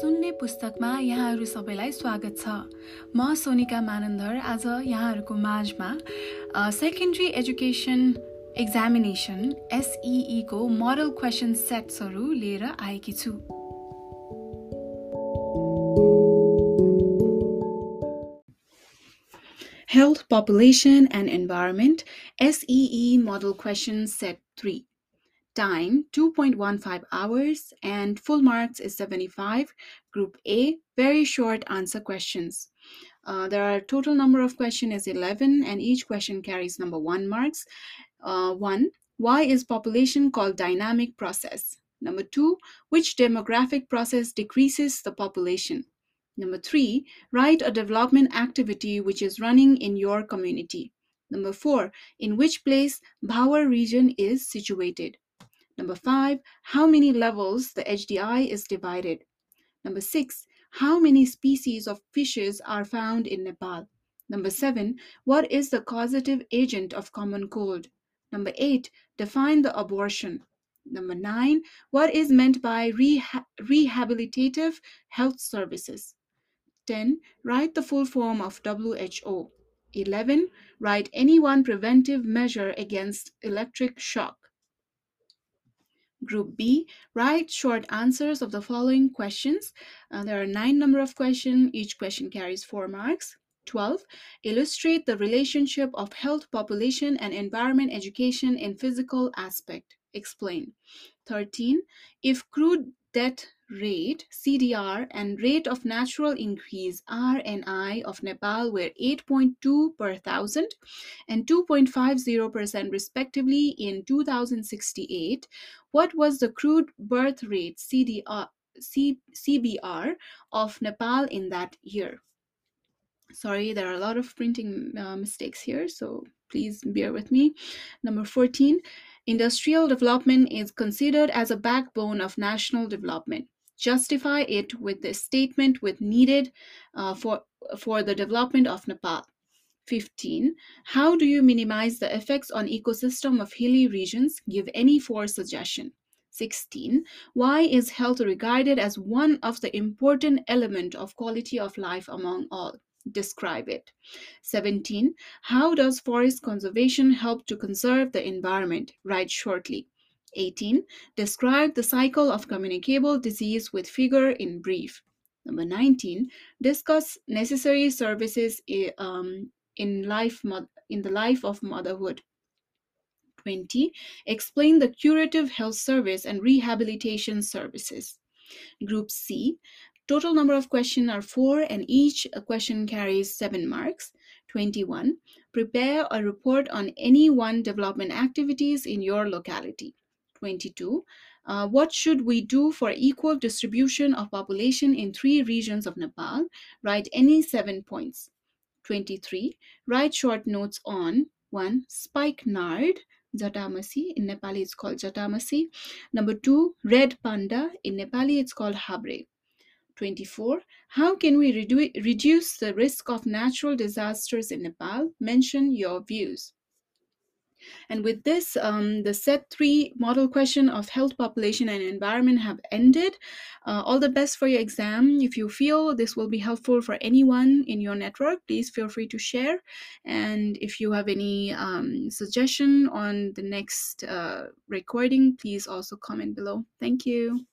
सुन्ने पुस्तकमा यहाँहरू सबैलाई स्वागत छ। म सोनिका मानन्दर आज यहाँहरूको माझमा सेकेन्ड्री एजुकेसन एक्जामिनेसन एसइईको मोडल क्वेसन सेट्सहरू लिएर आएकी छु। Health, Population and Environment SEE Model Question Set 3 Time 2.15 hours and full marks is 75. Group A, very short answer questions. Uh, there are total number of question is 11 and each question carries number 1 marks. Uh, 1. Why is population called dynamic process? Number 2. Which demographic process decreases the population? Number three, write a development activity which is running in your community. Number four, in which place Bhawar region is situated. Number five, how many levels the HDI is divided. Number six, how many species of fishes are found in Nepal. Number seven, what is the causative agent of common cold? Number eight, define the abortion. Number nine, what is meant by reha- rehabilitative health services? 10. Write the full form of WHO. 11. Write any one preventive measure against electric shock. Group B, write short answers of the following questions. Uh, there are nine number of questions. Each question carries four marks. 12. Illustrate the relationship of health, population, and environment education in physical aspect. Explain. 13. If crude death rate CDR and rate of natural increase RNI of Nepal were 8.2 per thousand and 2.50% respectively in 2068, what was the crude birth rate CDR, C, CBR of Nepal in that year? Sorry, there are a lot of printing uh, mistakes here, so please bear with me. Number 14, industrial development is considered as a backbone of national development justify it with the statement with needed uh, for, for the development of Nepal. 15. How do you minimize the effects on ecosystem of hilly regions? Give any four suggestion. 16. Why is health regarded as one of the important element of quality of life among all? Describe it. 17. How does forest conservation help to conserve the environment? Write shortly. 18. Describe the cycle of communicable disease with figure in brief. Number 19. Discuss necessary services um, in, life, in the life of motherhood. 20. Explain the curative health service and rehabilitation services. Group C. Total number of questions are 4 and each question carries 7 marks. 21. Prepare a report on any one development activities in your locality. 22. Uh, what should we do for equal distribution of population in three regions of Nepal? Write any seven points. 23. Write short notes on 1. Spikenard, Jatamasi. In Nepali, it's called Jatamasi. Number 2. Red Panda. In Nepali, it's called Habre. 24. How can we redu- reduce the risk of natural disasters in Nepal? Mention your views. And with this, um, the set three model question of health, population, and environment have ended. Uh, all the best for your exam. If you feel this will be helpful for anyone in your network, please feel free to share. And if you have any um, suggestion on the next uh, recording, please also comment below. Thank you.